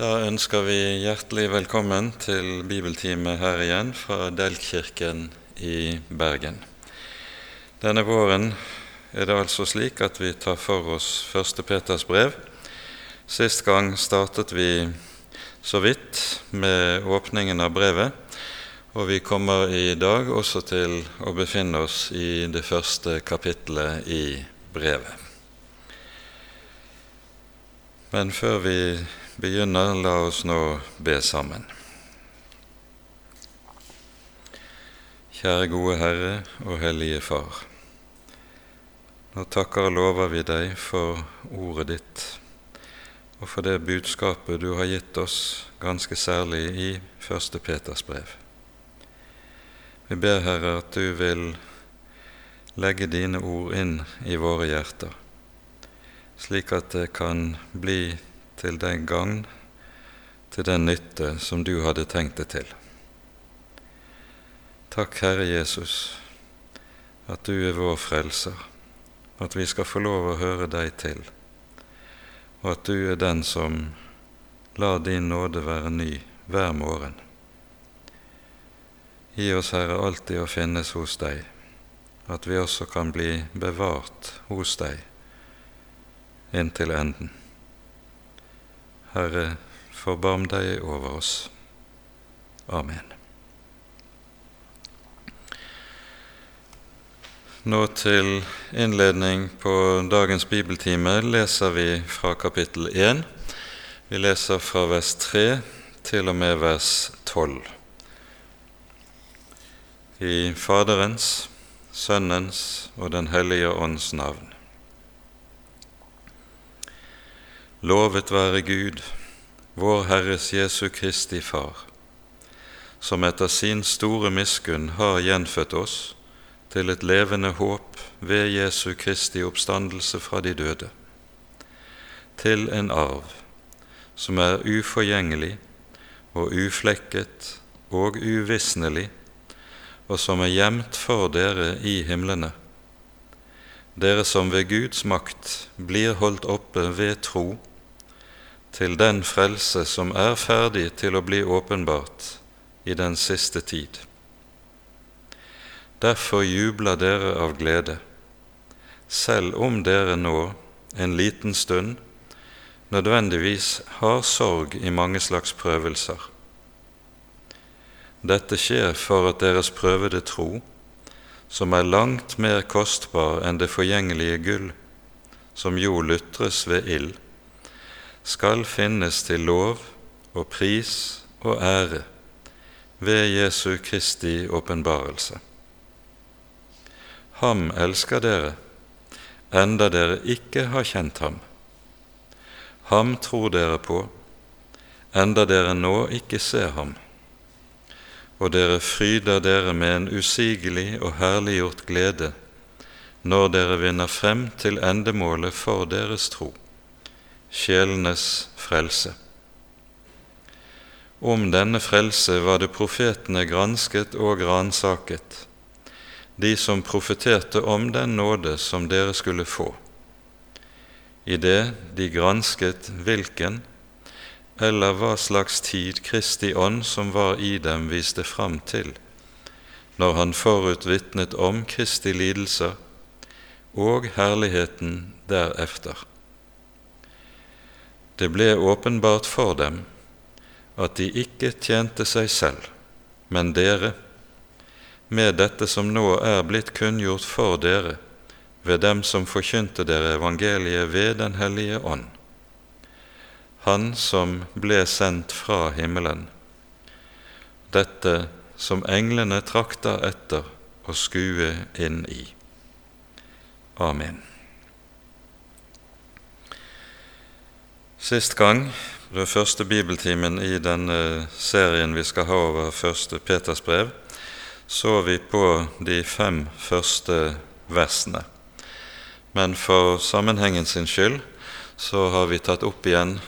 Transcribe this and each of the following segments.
Da ønsker vi hjertelig velkommen til bibeltime her igjen fra Delkirken i Bergen. Denne våren er det altså slik at vi tar for oss Første Peters brev. Sist gang startet vi så vidt med åpningen av brevet, og vi kommer i dag også til å befinne oss i det første kapitlet i brevet. Men før vi begynner, la oss nå be sammen. Kjære gode Herre og Hellige Far. Nå takker og lover vi deg for ordet ditt og for det budskapet du har gitt oss, ganske særlig i Første Peters brev. Vi ber, Herre, at du vil legge dine ord inn i våre hjerter slik at det kan bli til den gagn, til den nytte som du hadde tenkt det til. Takk, Herre Jesus, at du er vår frelser, at vi skal få lov å høre deg til, og at du er den som lar din nåde være ny hver morgen. Gi oss, Herre, alltid å finnes hos deg, at vi også kan bli bevart hos deg inntil enden. Herre, forbarm deg over oss. Amen. Nå til innledning på dagens bibeltime leser vi fra kapittel 1. Vi leser fra vers 3 til og med vers 12. I Faderens, Sønnens og Den hellige ånds navn. Lovet være Gud, vår Herres Jesu Kristi Far, som etter sin store miskunn har gjenfødt oss til et levende håp ved Jesu Kristi oppstandelse fra de døde, til en arv som er uforgjengelig og uflekket og uvisnelig, og som er gjemt for dere i himlene, dere som ved Guds makt blir holdt oppe ved tro til den frelse som er ferdig til å bli åpenbart i den siste tid. Derfor jubler dere av glede, selv om dere nå en liten stund nødvendigvis har sorg i mange slags prøvelser. Dette skjer for at deres prøvede tro, som er langt mer kostbar enn det forgjengelige gull, som jo lutres ved ild, skal finnes til lov og pris og ære ved Jesu Kristi åpenbarelse. Ham elsker dere, enda dere ikke har kjent ham. Ham tror dere på, enda dere nå ikke ser ham. Og dere fryder dere med en usigelig og herliggjort glede når dere vinner frem til endemålet for deres tro sjelenes frelse. Om denne frelse var det profetene gransket og ransaket, de som profeterte om den nåde som dere skulle få. I det de gransket hvilken eller hva slags tid Kristi ånd som var i dem, viste fram til, når han forut vitnet om Kristi lidelser og herligheten derefter det ble åpenbart for dem at de ikke tjente seg selv, men dere, med dette som nå er blitt kunngjort for dere ved dem som forkynte dere evangeliet ved Den hellige ånd, Han som ble sendt fra himmelen, dette som englene trakter etter å skue inn i. Amen. Sist gang, den første bibeltimen i denne serien vi skal ha over første Peters brev, så vi på de fem første versene. Men for sammenhengen sin skyld så har vi tatt opp igjen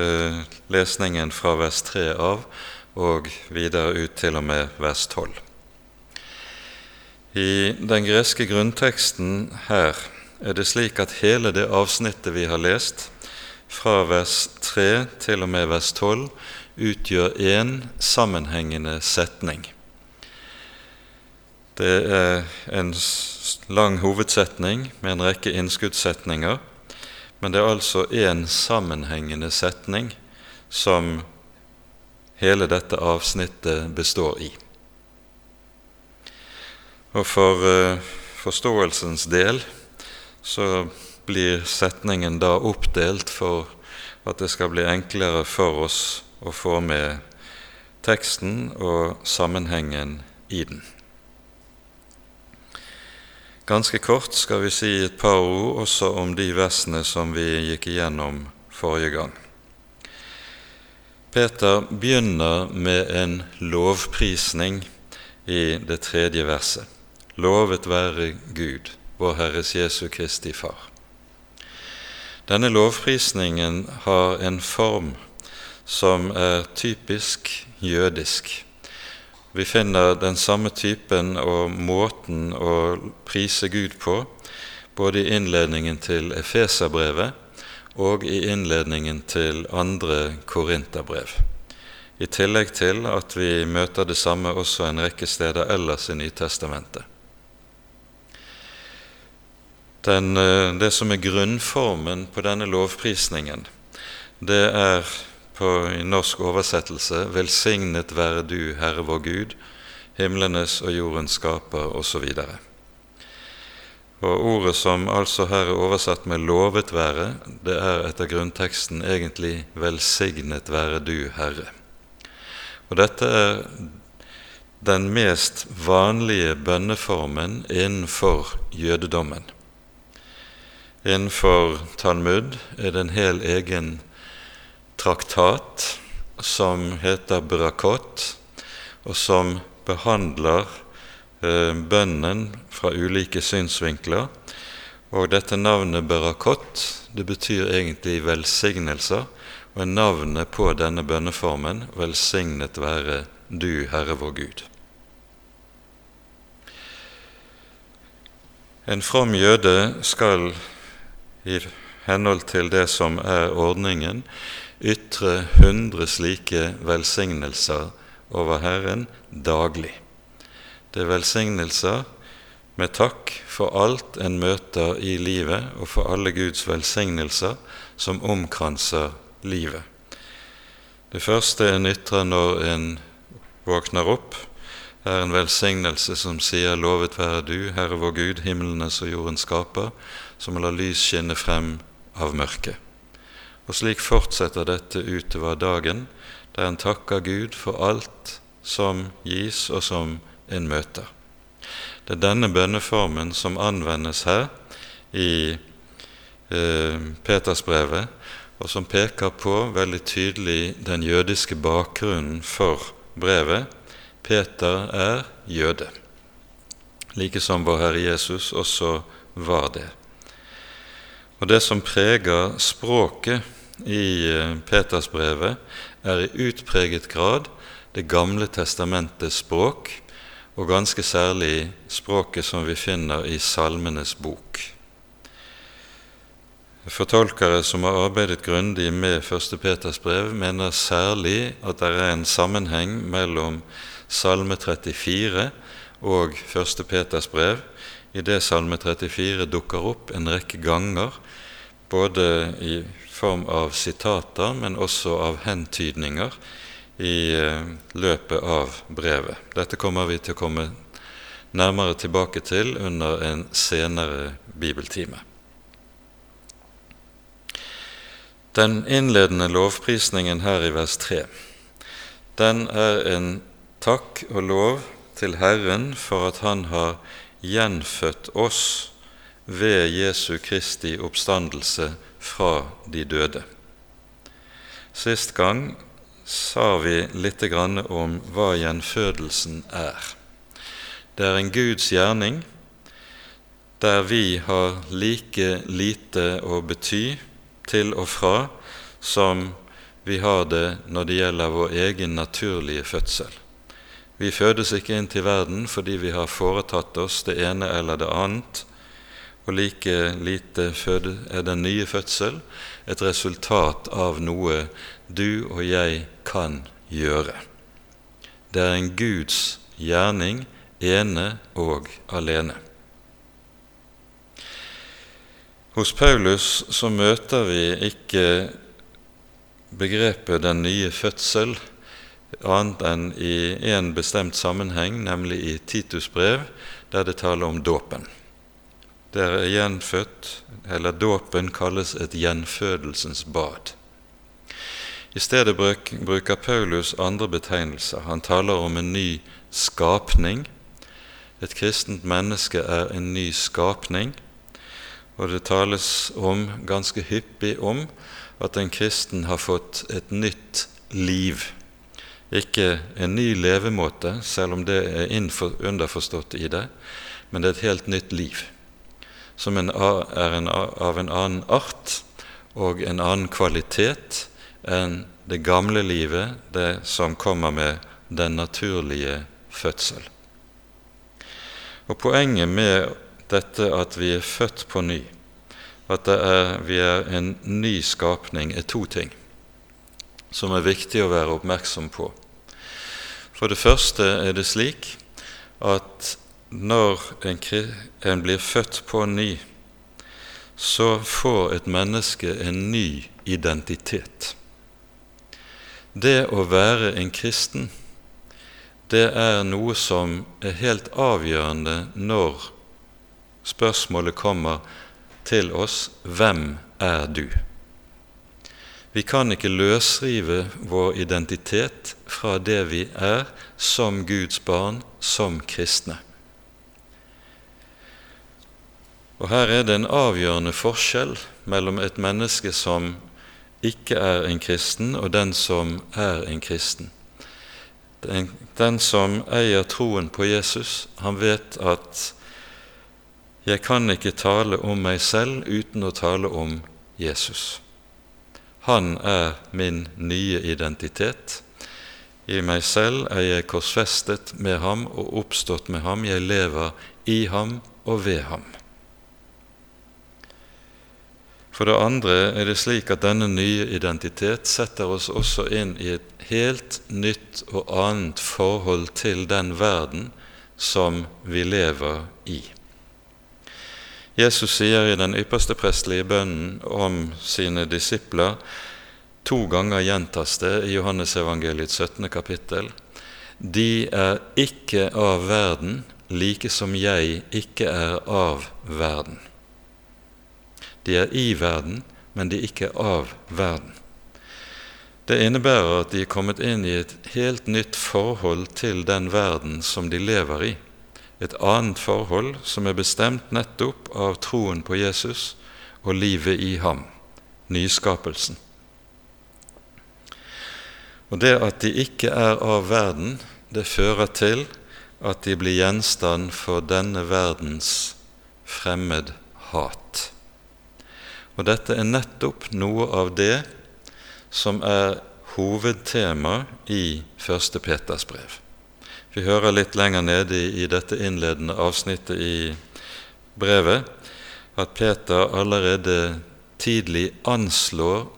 eh, lesningen fra vers 3 av og videre ut til og med vers 12. I den greske grunnteksten her er det slik at hele det avsnittet vi har lest, fra vers 3 til og med vers 12 utgjør én sammenhengende setning. Det er en lang hovedsetning med en rekke innskuddssetninger, men det er altså én sammenhengende setning som hele dette avsnittet består i. Og for uh, forståelsens del så blir setningen da oppdelt for at det skal bli enklere for oss å få med teksten og sammenhengen i den. Ganske kort skal vi si et par ord også om de versene som vi gikk igjennom forrige gang. Peter begynner med en lovprisning i det tredje verset. Lovet være Gud, vår Herres Jesu Kristi Far. Denne lovprisningen har en form som er typisk jødisk. Vi finner den samme typen og måten å prise Gud på både i innledningen til Efeserbrevet og i innledningen til andre Korinterbrev. I tillegg til at vi møter det samme også en rekke steder ellers i Nytestamentet. Den, eh, det som er grunnformen på denne lovprisningen, det er på, i norsk oversettelse 'Velsignet være du, Herre vår Gud, himlenes og jordens skaper', osv. Og Ordet som altså her er oversatt med 'lovet være', det er etter grunnteksten egentlig 'velsignet være du, Herre'. Og Dette er den mest vanlige bønneformen innenfor jødedommen. Innenfor Talmud er det en hel egen traktat som heter Brakot, og som behandler eh, bønnen fra ulike synsvinkler. Og dette navnet Berakot det betyr egentlig velsignelser, og er navnet på denne bønneformen 'Velsignet være du, Herre vår Gud'. En from jøde skal i henhold til det som er ordningen, ytre hundre slike velsignelser over Herren daglig. Det er velsignelser med takk for alt en møter i livet, og for alle Guds velsignelser som omkranser livet. Det første en ytrer når en våkner opp, er en velsignelse som sier 'Lovet være du, Herre vår Gud, himlenes og jordens skaper', som lar lys skinne frem av mørket. Og slik fortsetter dette utover dagen, der en takker Gud for alt som gis, og som en møter. Det er denne bønneformen som anvendes her i eh, Petersbrevet, og som peker på veldig tydelig den jødiske bakgrunnen for brevet. Peter er jøde, like som vår Herre Jesus også var det. Og det som preger språket i eh, Petersbrevet, er i utpreget grad Det gamle testamentets språk, og ganske særlig språket som vi finner i Salmenes bok. Fortolkere som har arbeidet grundig med 1. Peters brev, mener særlig at det er en sammenheng mellom Salme 34 og 1. Peters brev, i det Salme 34 dukker opp en rekke ganger, både i form av sitater, men også av hentydninger i eh, løpet av brevet. Dette kommer vi til å komme nærmere tilbake til under en senere bibeltime. Den innledende lovprisningen her i vers 3, den er en takk og lov til Herren for at Han har gjenfødt oss ved Jesu Kristi oppstandelse fra de døde. Sist gang sa vi litt om hva gjenfødelsen er. Det er en Guds gjerning der vi har like lite å bety til og fra som vi har det når det gjelder vår egen naturlige fødsel. Vi fødes ikke inn til verden fordi vi har foretatt oss det ene eller det annet og like lite er den nye fødsel et resultat av noe du og jeg kan gjøre. Det er en Guds gjerning ene og alene. Hos Paulus så møter vi ikke begrepet 'den nye fødsel' annet enn i én bestemt sammenheng, nemlig i Titus brev, der det taler om dåpen. Der er gjenfødt, eller dåpen kalles et gjenfødelsens bad. I stedet bruker Paulus andre betegnelser. Han taler om en ny skapning. Et kristent menneske er en ny skapning, og det tales om, ganske hyppig om at en kristen har fått et nytt liv. Ikke en ny levemåte, selv om det er underforstått i det, men det er et helt nytt liv, som en, er en, av en annen art og en annen kvalitet enn det gamle livet, det som kommer med den naturlige fødsel. Og Poenget med dette at vi er født på ny, at er, vi er en ny skapning, er to ting som er viktig å være oppmerksom på. For det første er det slik at når en, en blir født på ny, så får et menneske en ny identitet. Det å være en kristen, det er noe som er helt avgjørende når spørsmålet kommer til oss hvem er du? Vi kan ikke løsrive vår identitet fra det vi er som Guds barn, som kristne. Og Her er det en avgjørende forskjell mellom et menneske som ikke er en kristen, og den som er en kristen. Den, den som eier troen på Jesus, han vet at 'jeg kan ikke tale om meg selv uten å tale om Jesus'. Han er min nye identitet. I meg selv er jeg korsfestet med ham og oppstått med ham. Jeg lever i ham og ved ham. For det andre er det slik at denne nye identitet setter oss også inn i et helt nytt og annet forhold til den verden som vi lever i. Jesus sier i den ypperste prestelige bønnen om sine disipler To ganger gjentas det i Johannesevangeliets 17. kapittel. De er ikke av verden, like som jeg ikke er av verden. De er i verden, men de er ikke av verden. Det innebærer at de er kommet inn i et helt nytt forhold til den verden som de lever i et annet forhold som er bestemt nettopp av troen på Jesus og livet i ham, nyskapelsen. Og Det at de ikke er av verden, det fører til at de blir gjenstand for denne verdens fremmed hat. Og dette er nettopp noe av det som er hovedtema i første Peters brev. Vi hører litt lenger nede i, dette innledende avsnittet i brevet at Peter allerede tidlig anslår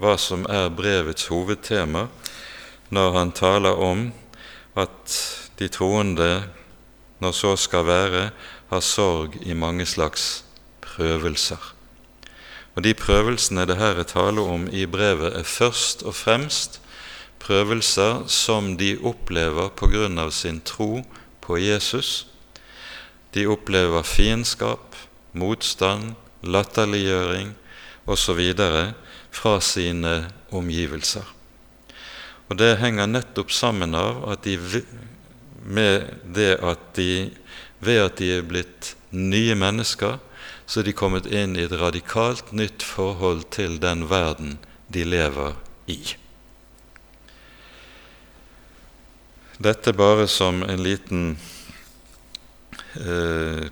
hva som er brevets hovedtema, når han taler om at de troende, når så skal være, har sorg i mange slags prøvelser. Og De prøvelsene det her er tale om i brevet, er først og fremst prøvelser som de opplever av sin tro på Jesus. De opplever fiendskap, motstand, latterliggjøring osv. fra sine omgivelser. Og Det henger nettopp sammen av at de, med det at de ved at de er blitt nye mennesker, så de kommet inn i et radikalt nytt forhold til den verden de lever i. Dette bare som en liten eh,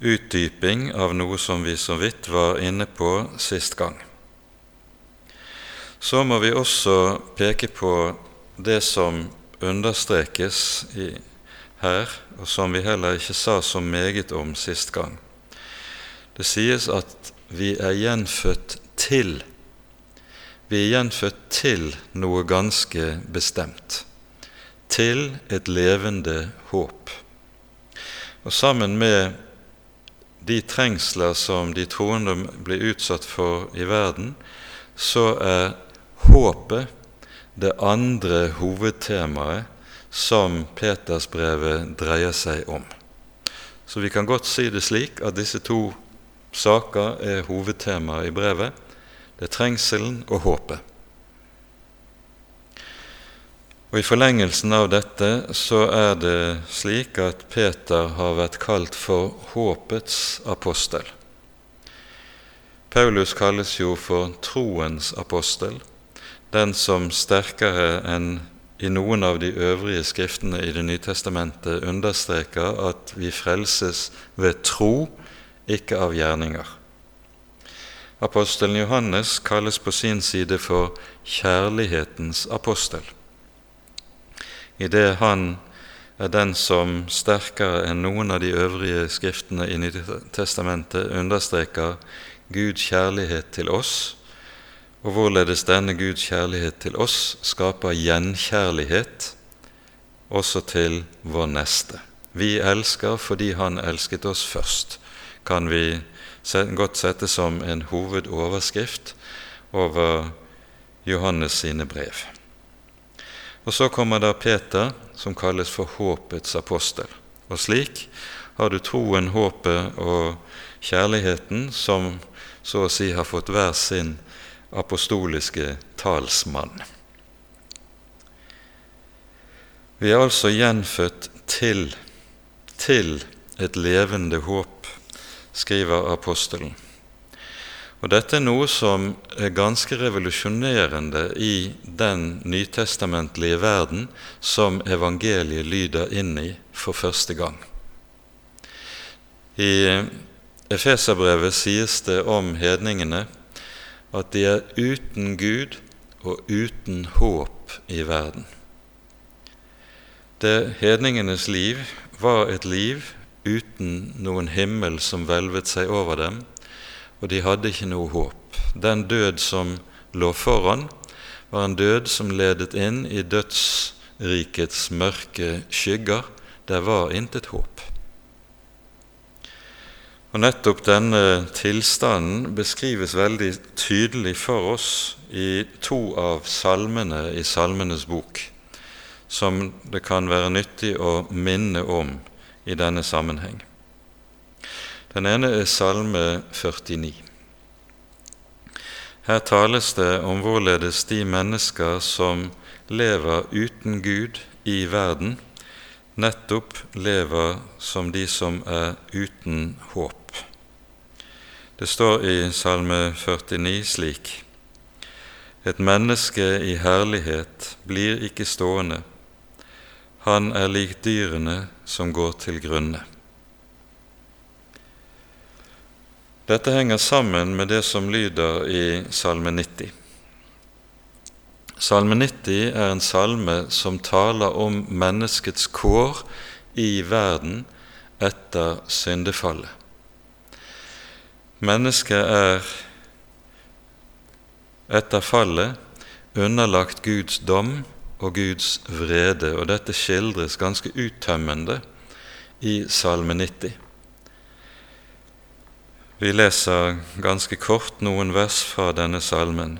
utdyping av noe som vi så vidt var inne på sist gang. Så må vi også peke på det som understrekes i, her, og som vi heller ikke sa så meget om sist gang. Det sies at vi er gjenfødt til. Vi er gjenfødt til noe ganske bestemt. Til et levende håp. Og sammen med de trengsler som de troende blir utsatt for i verden, så er håpet det andre hovedtemaet som Petersbrevet dreier seg om. Så vi kan godt si det slik at disse to saker er hovedtemaet i brevet. Det er trengselen og håpet. Og I forlengelsen av dette så er det slik at Peter har vært kalt for håpets apostel. Paulus kalles jo for troens apostel, den som sterkere enn i noen av de øvrige skriftene i Det nye testamentet understreker at vi frelses ved tro, ikke av gjerninger. Apostelen Johannes kalles på sin side for kjærlighetens apostel, idet han er den som sterkere enn noen av de øvrige skriftene i Nytestamentet understreker Guds kjærlighet til oss og hvorledes denne Guds kjærlighet til oss skaper gjenkjærlighet også til vår neste. Vi elsker fordi Han elsket oss først, kan vi godt sette som en hovedoverskrift over Johannes sine brev. Og Så kommer da Peter, som kalles for håpets apostel. Og slik har du troen, håpet og kjærligheten, som så å si har fått hver sin apostoliske talsmann. Vi er altså gjenfødt til, til et levende håp, skriver apostelen. Og Dette er noe som er ganske revolusjonerende i den nytestamentlige verden som evangeliet lyder inn i for første gang. I Efeserbrevet sies det om hedningene at de er uten Gud og uten håp i verden. Det hedningenes liv var et liv uten noen himmel som hvelvet seg over dem, og de hadde ikke noe håp. Den død som lå foran, var en død som ledet inn i dødsrikets mørke skygger. Der var intet håp. Og Nettopp denne tilstanden beskrives veldig tydelig for oss i to av salmene i Salmenes bok, som det kan være nyttig å minne om i denne sammenheng. Den ene er Salme 49. Her tales det om hvorledes de mennesker som lever uten Gud i verden, nettopp lever som de som er uten håp. Det står i Salme 49 slik.: Et menneske i herlighet blir ikke stående, han er lik dyrene som går til grunne. Dette henger sammen med det som lyder i Salme 90. Salme 90 er en salme som taler om menneskets kår i verden etter syndefallet. Mennesket er etter fallet underlagt Guds dom og Guds vrede, og dette skildres ganske uttømmende i Salme 90. Vi leser ganske kort noen vers fra denne salmen.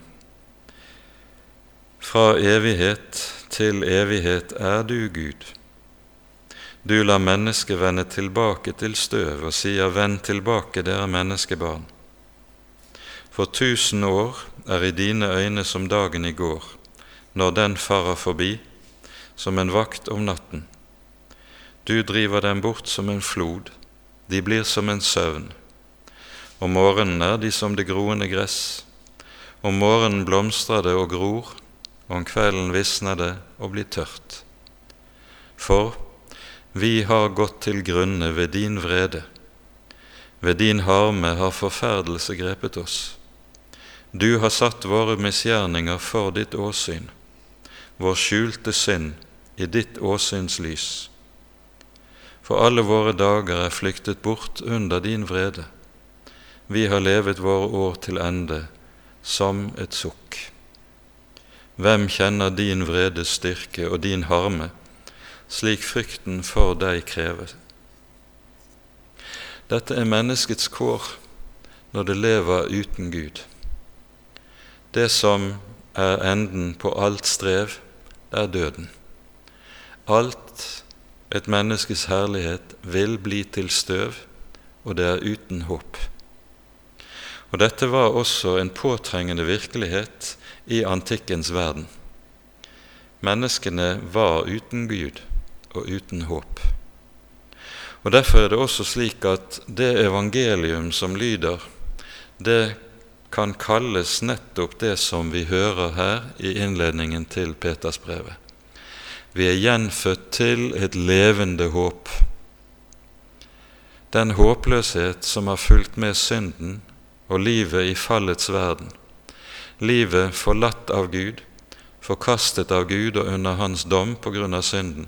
Fra evighet til evighet er du Gud. Du lar mennesket vende tilbake til støv og sier, Vend tilbake, dere menneskebarn. For tusen år er i dine øyne som dagen i går, når den farer forbi, som en vakt om natten. Du driver dem bort som en flod, de blir som en søvn. Om morgenen er de som det groende gress. Om morgenen blomstrer det og gror, om kvelden visner det og blir tørt. For vi har gått til grunne ved din vrede. Ved din harme har forferdelse grepet oss. Du har satt våre misgjerninger for ditt åsyn, vår skjulte synd i ditt åsyns lys. for alle våre dager er flyktet bort under din vrede. Vi har levet våre år til ende som et sukk. Hvem kjenner din vredes styrke og din harme, slik frykten for deg krever? Dette er menneskets kår når det lever uten Gud. Det som er enden på alt strev, er døden. Alt et menneskes herlighet vil bli til støv, og det er uten håp. Og Dette var også en påtrengende virkelighet i antikkens verden. Menneskene var uten Gud og uten håp. Og Derfor er det også slik at det evangelium som lyder, det kan kalles nettopp det som vi hører her i innledningen til Petersbrevet. Vi er gjenfødt til et levende håp. Den håpløshet som har fulgt med synden og livet i fallets verden, livet forlatt av Gud, forkastet av Gud og under Hans dom på grunn av synden,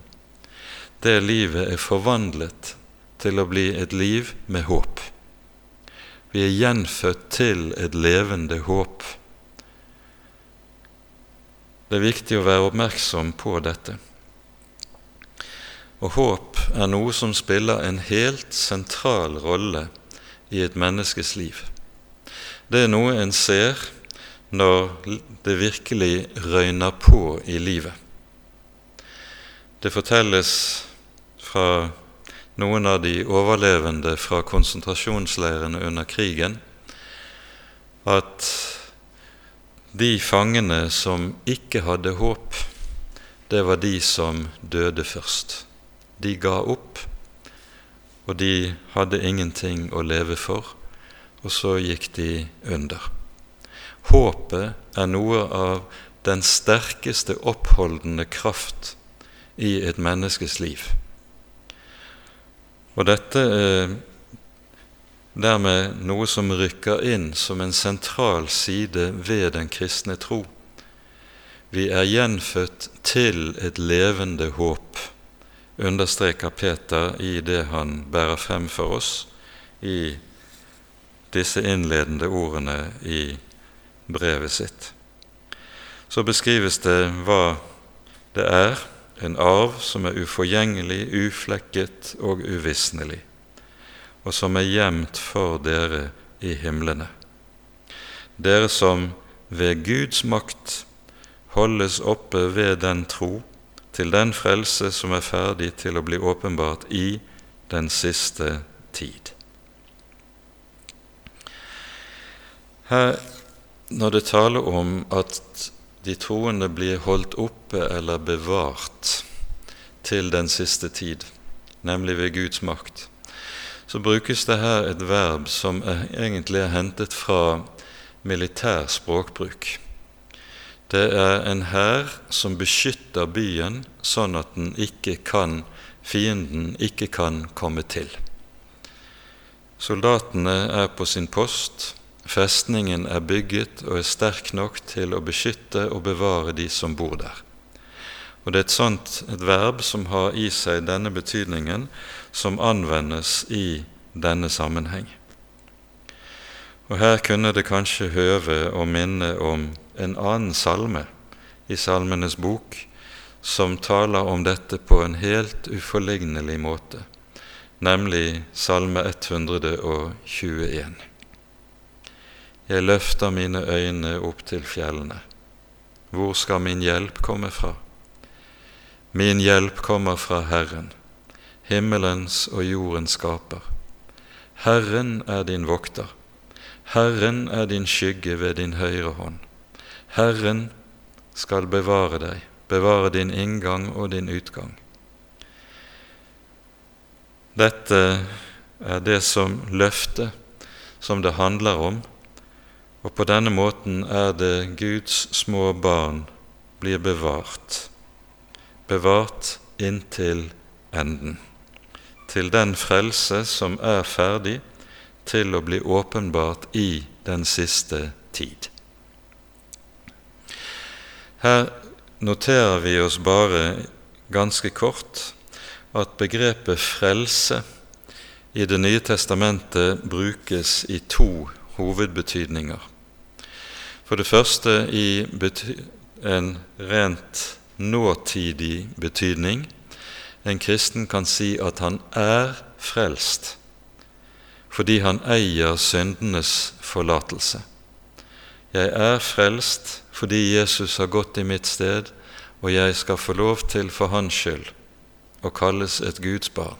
det livet er forvandlet til å bli et liv med håp. Vi er gjenfødt til et levende håp. Det er viktig å være oppmerksom på dette. Og håp er noe som spiller en helt sentral rolle i et menneskes liv. Det er noe en ser når det virkelig røyner på i livet. Det fortelles fra noen av de overlevende fra konsentrasjonsleirene under krigen at de fangene som ikke hadde håp, det var de som døde først. De ga opp, og de hadde ingenting å leve for og så gikk de under. Håpet er noe av den sterkeste oppholdende kraft i et menneskes liv. Og dette er dermed noe som rykker inn som en sentral side ved den kristne tro. Vi er gjenfødt til et levende håp, understreker Peter i det han bærer frem for oss i disse innledende ordene i brevet sitt. Så beskrives det hva det er, en arv som er uforgjengelig, uflekket og uvisnelig, og som er gjemt for dere i himlene. Dere som ved Guds makt holdes oppe ved den tro til den frelse som er ferdig til å bli åpenbart i den siste tid. Her, når det taler om at de troende blir holdt oppe eller bevart til den siste tid, nemlig ved Guds makt, så brukes det her et verb som er, egentlig er hentet fra militær språkbruk. Det er en hær som beskytter byen sånn at den ikke kan, fienden ikke kan komme til. Soldatene er på sin post, Festningen er bygget og er sterk nok til å beskytte og bevare de som bor der. Og Det er et sånt et verb som har i seg denne betydningen, som anvendes i denne sammenheng. Og Her kunne det kanskje høve å minne om en annen salme i Salmenes bok, som taler om dette på en helt uforlignelig måte, nemlig Salme 121. Jeg løfter mine øyne opp til fjellene. Hvor skal min hjelp komme fra? Min hjelp kommer fra Herren, himmelens og jordens skaper. Herren er din vokter. Herren er din skygge ved din høyre hånd. Herren skal bevare deg, bevare din inngang og din utgang. Dette er det som løftet som det handler om og på denne måten er det Guds små barn blir bevart, bevart inntil enden, til den frelse som er ferdig til å bli åpenbart i den siste tid. Her noterer vi oss bare ganske kort at begrepet frelse i Det nye testamentet brukes i to hovedbetydninger. For det første i en rent nåtidig betydning. En kristen kan si at han er frelst fordi han eier syndenes forlatelse. Jeg er frelst fordi Jesus har gått i mitt sted, og jeg skal få lov til for hans skyld å kalles et Guds barn.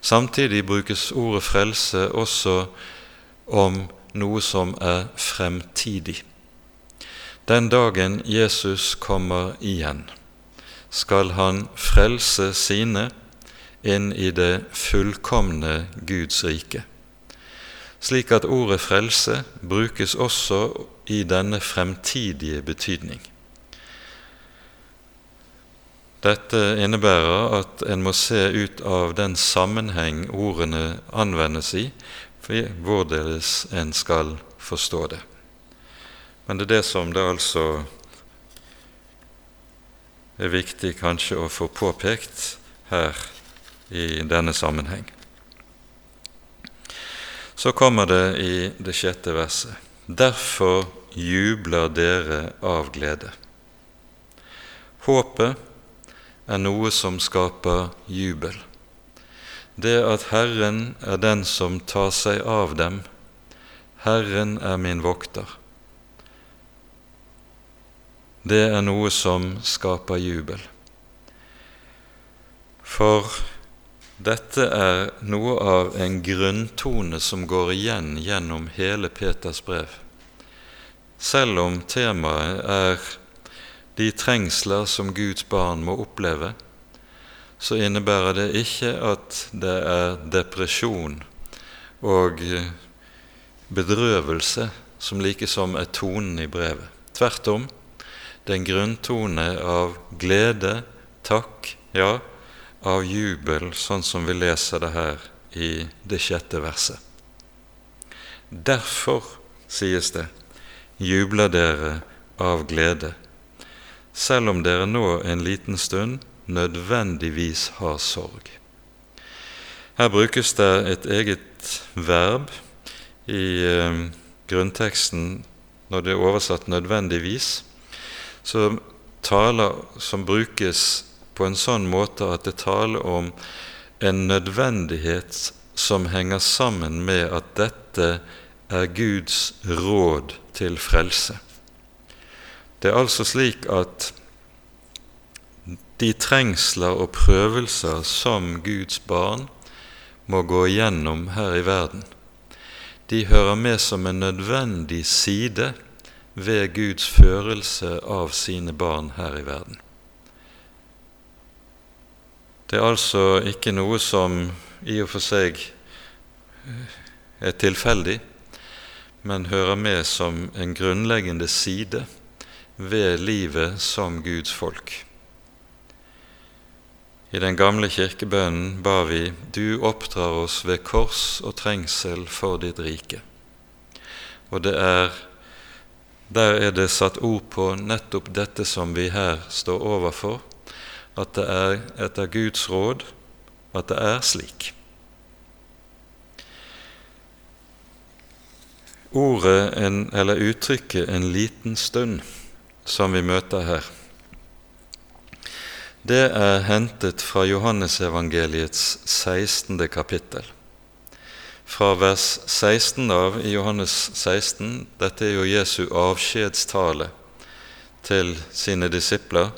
Samtidig brukes ordet frelse også om noe som er fremtidig. Den dagen Jesus kommer igjen, skal han frelse sine inn i det fullkomne Guds rike. Slik at ordet frelse brukes også i denne fremtidige betydning. Dette innebærer at en må se ut av den sammenheng ordene anvendes i, hvorledes en skal forstå det. Men det er det som det altså er viktig kanskje å få påpekt her i denne sammenheng. Så kommer det i det sjette verset. Derfor jubler dere av glede. Håpet er noe som skaper jubel. Det at Herren er den som tar seg av dem, Herren er min vokter. Det er noe som skaper jubel. For dette er noe av en grunntone som går igjen gjennom hele Peters brev. Selv om temaet er de trengsler som Guds barn må oppleve, så innebærer det ikke at det er depresjon og bedrøvelse som likesom er tonen i brevet. Tvert om, det er en grunntone av glede, takk, ja, av jubel, sånn som vi leser det her i det sjette verset. Derfor, sies det, jubler dere av glede selv om dere nå en liten stund nødvendigvis har sorg. Her brukes det et eget verb i eh, grunnteksten når det er oversatt 'nødvendigvis', som, taler, som brukes på en sånn måte at det taler om en nødvendighet som henger sammen med at dette er Guds råd til frelse. Det er altså slik at de trengsler og prøvelser som Guds barn må gå igjennom her i verden, de hører med som en nødvendig side ved Guds førelse av sine barn her i verden. Det er altså ikke noe som i og for seg er tilfeldig, men hører med som en grunnleggende side ved livet som Guds folk. I den gamle kirkebønnen ba vi Du oppdrar oss ved kors og trengsel for ditt rike. Og det er der er det satt ord på nettopp dette som vi her står overfor, at det er etter Guds råd at det er slik. Ordet, en, eller uttrykket 'en liten stund' som vi møter her, det er hentet fra Johannesevangeliets 16. kapittel. Fra vers 16 av i Johannes 16, dette er jo Jesu avskjedstale til sine disipler,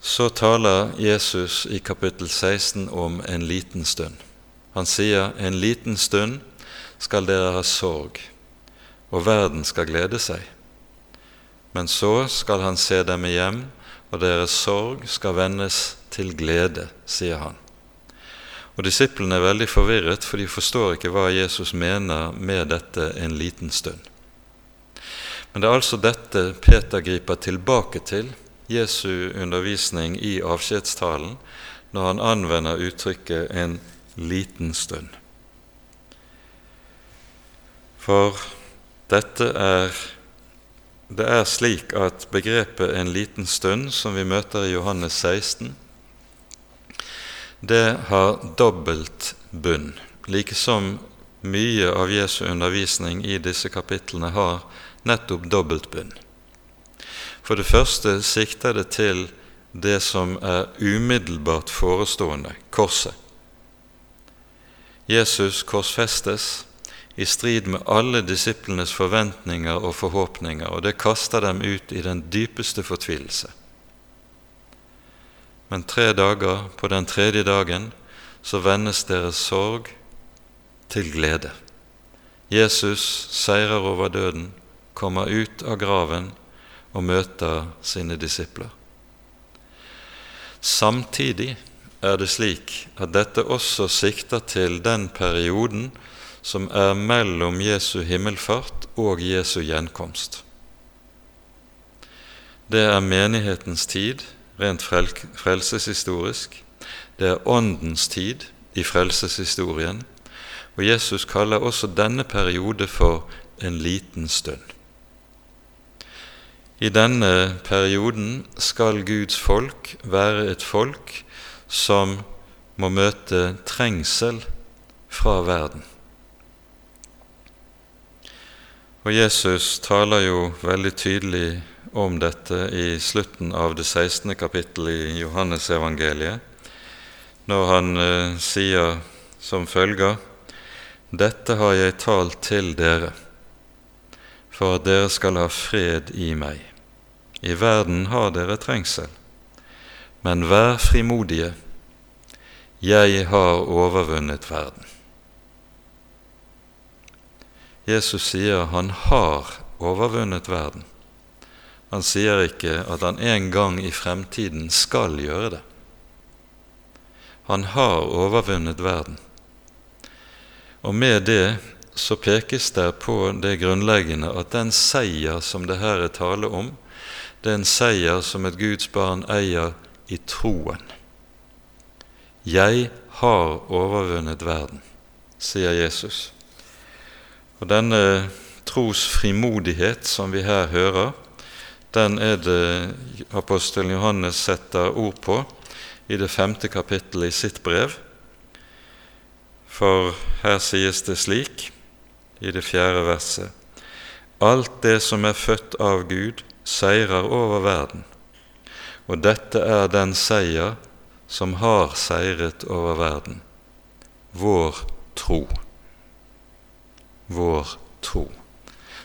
så taler Jesus i kapittel 16 om en liten stund. Han sier en liten stund skal dere ha sorg, og verden skal glede seg. Men så skal han se dem hjem, og deres sorg skal vendes til glede, sier han. Og Disiplene er veldig forvirret, for de forstår ikke hva Jesus mener med dette en liten stund. Men det er altså dette Peter griper tilbake til, Jesu undervisning i avskjedstalen, når han anvender uttrykket 'en liten stund'. For dette er det er slik at begrepet 'en liten stund', som vi møter i Johannes 16, det har dobbelt bunn, like som mye av Jesu undervisning i disse kapitlene har nettopp dobbelt bunn. For det første sikter det til det som er umiddelbart forestående korset. Jesus korsfestes i strid med alle disiplenes forventninger og forhåpninger, og det kaster dem ut i den dypeste fortvilelse. Men tre dager, på den tredje dagen, så vendes deres sorg til glede. Jesus seirer over døden, kommer ut av graven og møter sine disipler. Samtidig er det slik at dette også sikter til den perioden som er mellom Jesu himmelfart og Jesu gjenkomst. Det er menighetens tid rent frelseshistorisk. Det er Åndens tid i frelseshistorien. Og Jesus kaller også denne periode for en liten stund. I denne perioden skal Guds folk være et folk som må møte trengsel fra verden. Og Jesus taler jo veldig tydelig om dette i slutten av det 16. kapittel i Johannesevangeliet, når han eh, sier som følger Dette har jeg talt til dere, for at dere skal ha fred i meg. I verden har dere trengsel, men vær frimodige, jeg har overvunnet verden. Jesus sier han har overvunnet verden. Han sier ikke at han en gang i fremtiden skal gjøre det. Han har overvunnet verden. Og med det så pekes det på det grunnleggende at den seier som det her er tale om, det er en seier som et Guds barn eier i troen. Jeg har overvunnet verden, sier Jesus. Og denne tros frimodighet som vi her hører, den er det apostelen Johannes setter ord på i det femte kapittelet i sitt brev. For her sies det slik i det fjerde verset. Alt det som er født av Gud, seirer over verden, og dette er den seier som har seiret over verden. Vår tro vår tro.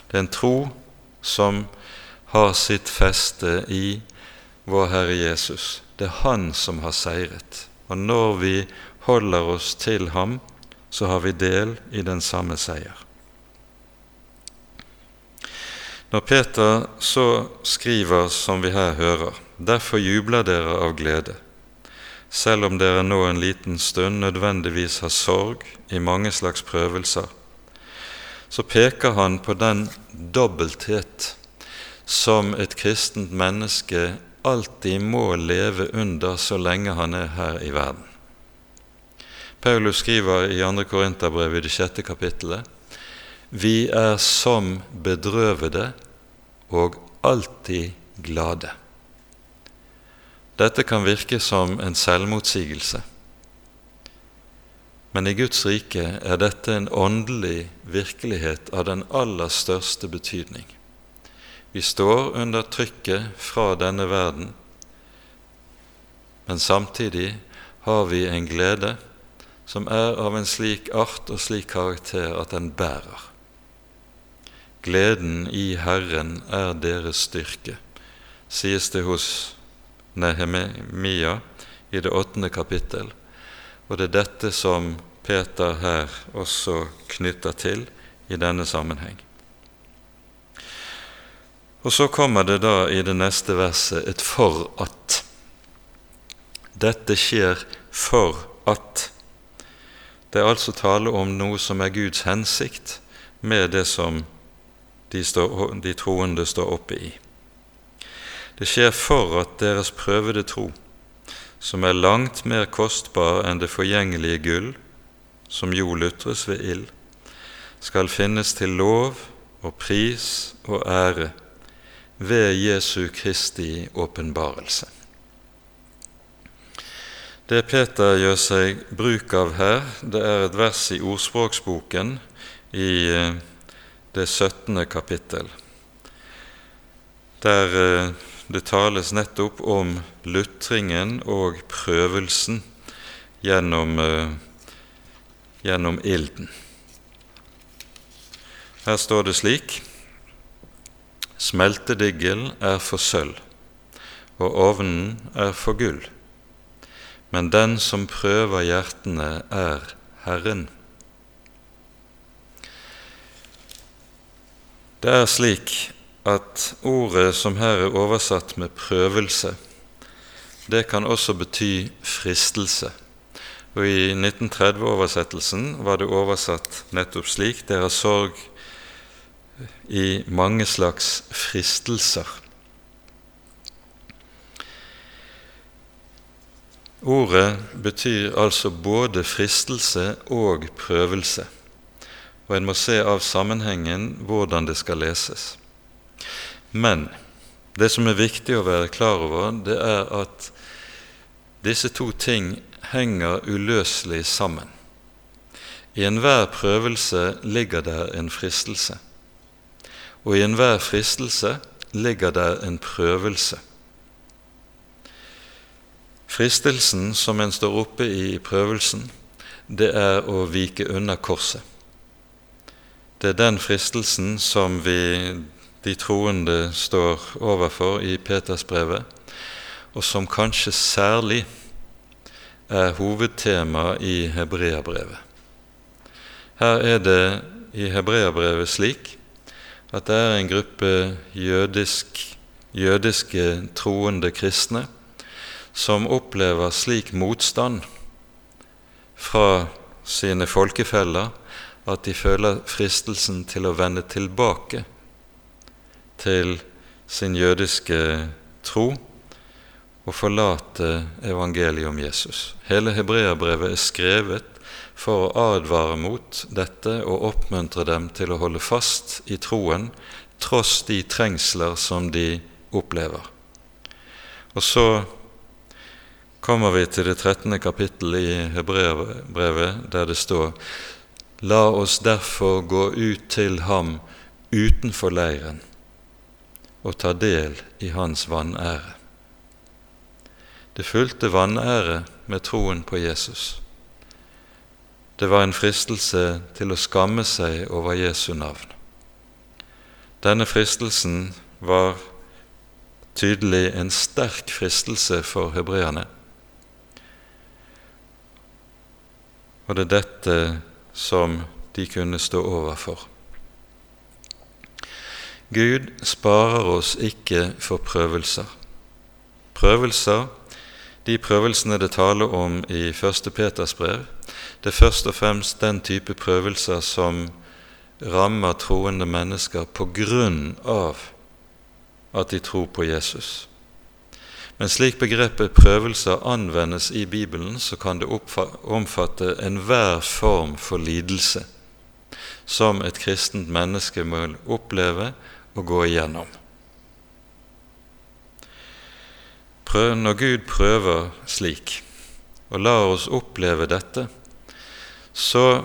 Det er en tro som har sitt feste i vår Herre Jesus. Det er Han som har seiret. Og når vi holder oss til ham, så har vi del i den samme seier. Når Peter så skriver som vi her hører, derfor jubler dere av glede, selv om dere nå en liten stund nødvendigvis har sorg i mange slags prøvelser, så peker han på den dobbelthet som et kristent menneske alltid må leve under så lenge han er her i verden. Paulus skriver i 2. Korinterbrev i det sjette kapittelet vi er som bedrøvede og alltid glade. Dette kan virke som en selvmotsigelse. Men i Guds rike er dette en åndelig virkelighet av den aller største betydning. Vi står under trykket fra denne verden, men samtidig har vi en glede som er av en slik art og slik karakter at den bærer. Gleden i Herren er deres styrke, sies det hos Nehemia i det åttende kapittel og det er dette som Peter her også knytter til i denne sammenheng. Og så kommer det da i det neste verset et 'for at'. Dette skjer for at. Det er altså tale om noe som er Guds hensikt med det som de, står, de troende står oppe i. Det skjer for at deres prøvede tro som er langt mer kostbar enn det forgjengelige gull, som jo lutres ved ild, skal finnes til lov og pris og ære ved Jesu Kristi åpenbarelse. Det Peter gjør seg bruk av her, det er et vers i Ordspråksboken i eh, det 17. kapittel, der eh, det tales nettopp om lutringen og prøvelsen gjennom, gjennom ilden. Her står det slik Smeltedigel er for sølv, og ovnen er for gull. Men den som prøver hjertene, er Herren. Det er slik at ordet som her er oversatt med prøvelse, det kan også bety fristelse. Og I 1930-oversettelsen var det oversatt nettopp slik. Dere har sorg i mange slags fristelser. Ordet betyr altså både fristelse og prøvelse, og en må se av sammenhengen hvordan det skal leses. Men det som er viktig å være klar over, det er at disse to ting henger uløselig sammen. I enhver prøvelse ligger der en fristelse og i enhver fristelse ligger der en prøvelse. Fristelsen som en står oppe i i prøvelsen, det er å vike unna korset. Det er den fristelsen som vi, de troende, står overfor i Petersbrevet, og som kanskje særlig er hovedtema i Hebreabrevet. Her er det i Hebreabrevet slik at det er en gruppe jødisk, jødiske troende kristne som opplever slik motstand fra sine folkefeller at de føler fristelsen til å vende tilbake til sin jødiske tro og forlate evangeliet om Jesus. Hele hebreerbrevet er skrevet for å advare mot dette og oppmuntre dem til å holde fast i troen tross de trengsler som de opplever. Og så kommer vi til det 13. kapittel i Hebreabrevet, der det står La oss derfor gå ut til ham utenfor leiren og ta del i hans vanære. Det fulgte vanære med troen på Jesus. Det var en fristelse til å skamme seg over Jesu navn. Denne fristelsen var tydelig en sterk fristelse for hebreerne. Og det er dette som de kunne stå overfor. Gud sparer oss ikke for prøvelser. Prøvelser, de prøvelsene det taler om i 1. Peters brev, det er først og fremst den type prøvelser som rammer troende mennesker på grunn av at de tror på Jesus. Men slik begrepet prøvelser anvendes i Bibelen, så kan det omfatte enhver form for lidelse som et kristent menneske må oppleve og gå igjennom. Når Gud prøver slik og lar oss oppleve dette, så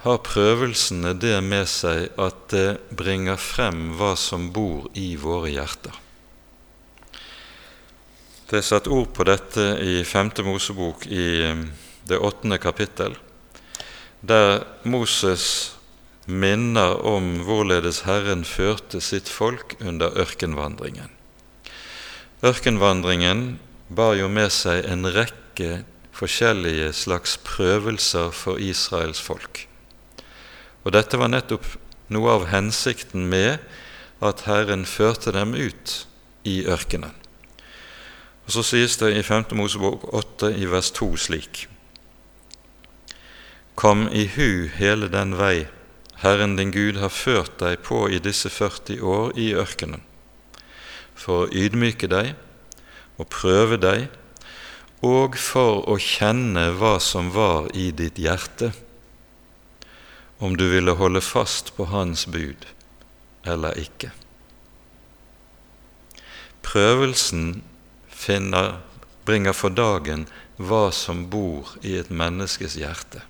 har prøvelsene det med seg at det bringer frem hva som bor i våre hjerter. Det er satt ord på dette i 5. Mosebok i um, det åttende kapittel, der Moses minner om hvorledes Herren førte sitt folk under ørkenvandringen. Ørkenvandringen bar jo med seg en rekke forskjellige slags prøvelser for Israels folk. Og dette var nettopp noe av hensikten med at Herren førte dem ut i ørkenen. Og Så sies det i 5. Mosebok 8 i vers 2 slik.: Kom i hu hele den vei Herren din Gud har ført deg på i disse 40 år i ørkenen, for å ydmyke deg og prøve deg og for å kjenne hva som var i ditt hjerte, om du ville holde fast på Hans bud eller ikke. Prøvelsen finner, bringer for dagen hva som bor i et menneskes hjerte.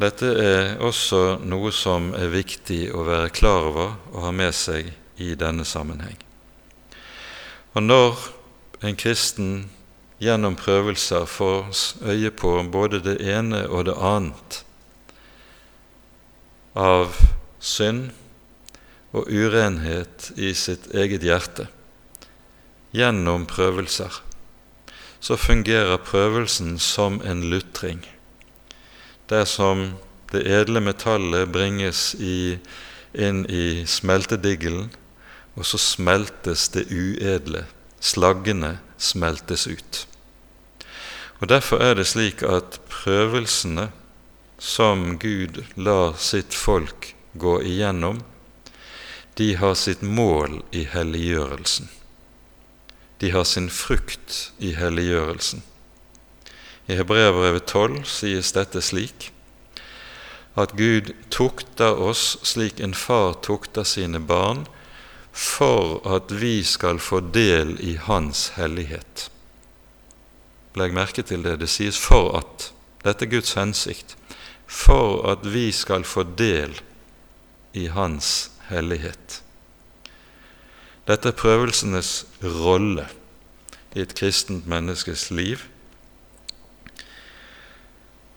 Dette er også noe som er viktig å være klar over og ha med seg i denne sammenheng. Og når en kristen gjennom prøvelser får øye på både det ene og det annet av synd og urenhet i sitt eget hjerte gjennom prøvelser, så fungerer prøvelsen som en lutring. Dersom det edle metallet bringes i, inn i smeltedigelen, og så smeltes det uedle, slaggene smeltes ut. Og Derfor er det slik at prøvelsene som Gud lar sitt folk gå igjennom, de har sitt mål i helliggjørelsen. De har sin frukt i helliggjørelsen. I Hebreabrevet 12 sies dette slik at Gud tukter oss slik en far tukter sine barn, for at vi skal få del i Hans hellighet. Legg merke til det. Det sies 'for at'. Dette er Guds hensikt. For at vi skal få del i Hans hellighet. Dette er prøvelsenes rolle i et kristent menneskes liv.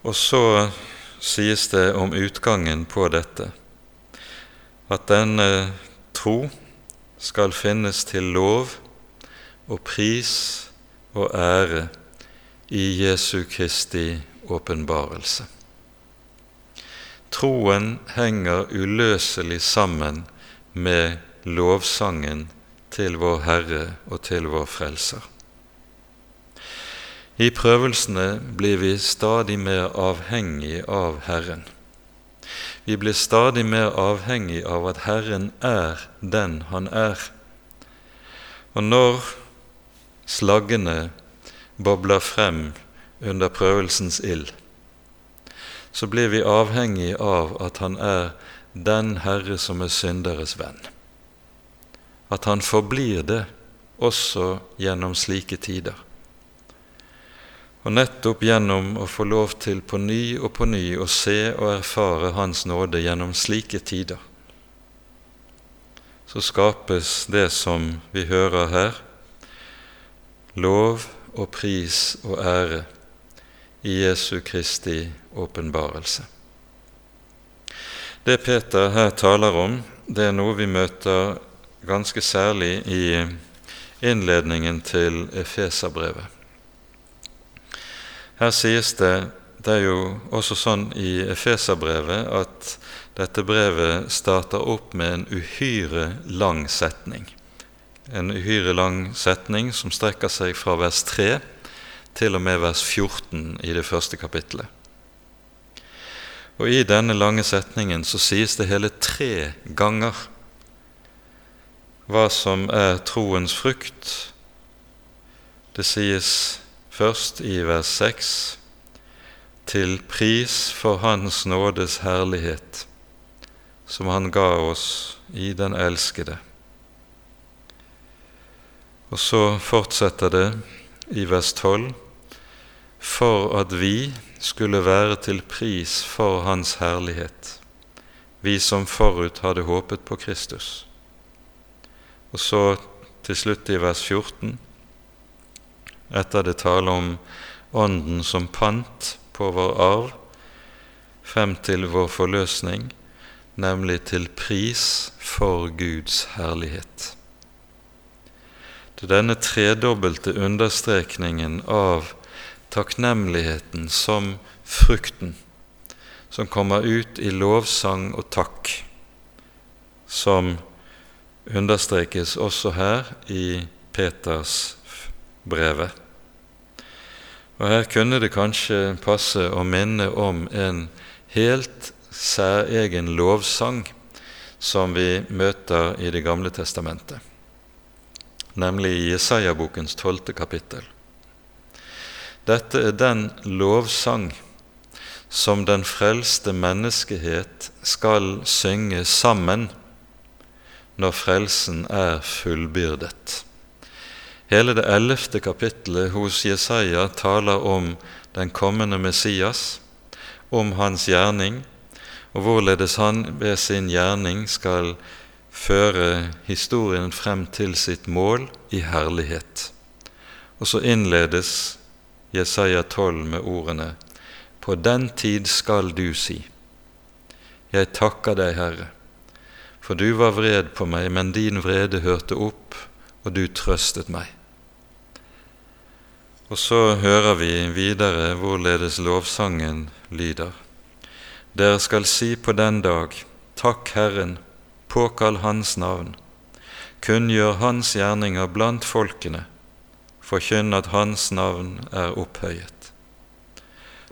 Og så sies det om utgangen på dette at denne tro skal finnes til lov og pris og ære i Jesu Kristi åpenbarelse. Troen henger uløselig sammen med lovsangen til vår Herre og til vår Frelser. I prøvelsene blir vi stadig mer avhengig av Herren. Vi blir stadig mer avhengig av at Herren er den Han er. Og når slaggene bobler frem under prøvelsens ild, så blir vi avhengig av at Han er den Herre som er synderes venn. At Han forblir det også gjennom slike tider. Og nettopp gjennom å få lov til på ny og på ny å se og erfare Hans nåde gjennom slike tider, så skapes det som vi hører her, lov og pris og ære i Jesu Kristi åpenbarelse. Det Peter her taler om, det er noe vi møter ganske særlig i innledningen til Efeserbrevet. Her sies det Det er jo også sånn i Efeserbrevet at dette brevet starter opp med en uhyre lang setning en uhyre lang setning som strekker seg fra vers 3 til og med vers 14 i det første kapittelet. Og I denne lange setningen så sies det hele tre ganger hva som er troens frukt. Det sies først i vers 6 til pris for Hans nådes herlighet, som Han ga oss i den elskede. Og så fortsetter det i vers 12.: For at vi skulle være til pris for Hans herlighet, vi som forut hadde håpet på Kristus. Og så til slutt i vers 14, etter det taler om Ånden som pant på vår arv, frem til vår forløsning, nemlig til pris for Guds herlighet. Det er denne tredobbelte understrekningen av takknemligheten som frukten som kommer ut i lovsang og takk, som understrekes også her i Peters brevet. Og Her kunne det kanskje passe å minne om en helt særegen lovsang som vi møter i Det gamle testamentet nemlig i Jesaja-bokens tolvte kapittel. Dette er den lovsang som den frelste menneskehet skal synge sammen når frelsen er fullbyrdet. Hele det ellevte kapittelet hos Jesaja taler om den kommende Messias, om hans gjerning, og hvorledes han ved sin gjerning skal føre historien frem til sitt mål i herlighet. Og så innledes Jesaja 12 med ordene På den tid skal du si, Jeg takker deg, Herre, for du var vred på meg, men din vrede hørte opp, og du trøstet meg. Og så hører vi videre hvorledes lovsangen lyder. Dere skal si på den dag, Takk Herren, påkall Hans navn, kunngjør Hans gjerninger blant folkene, forkynn at Hans navn er opphøyet.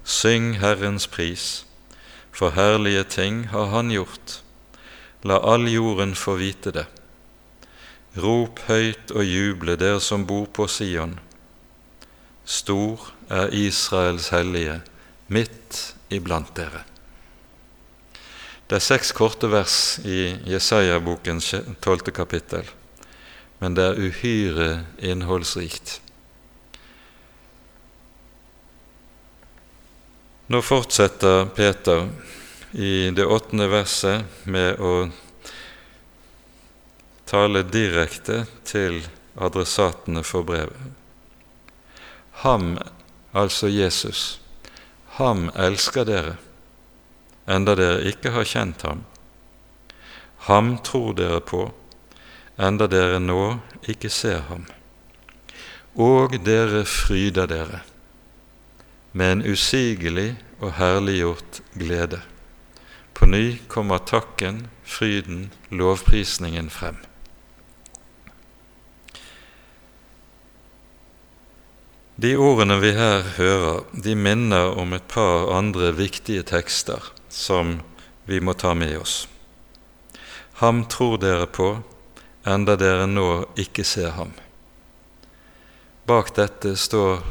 Syng Herrens pris, for herlige ting har Han gjort. La all jorden få vite det. Rop høyt og juble, dere som bor på Sion. Stor er Israels hellige midt iblant dere. Det er seks korte vers i Jesaja-bokens tolvte kapittel, men det er uhyre innholdsrikt. Nå fortsetter Peter i det åttende verset med å tale direkte til adressatene for brevet. Ham, altså Jesus, ham elsker dere, enda dere ikke har kjent ham. Ham tror dere på, enda dere nå ikke ser ham. Og dere fryder dere med en usigelig og herliggjort glede. På ny kommer takken, fryden, lovprisningen frem. De ordene vi her hører, de minner om et par andre viktige tekster som vi må ta med oss. Ham tror dere på, enda dere nå ikke ser ham. Bak dette står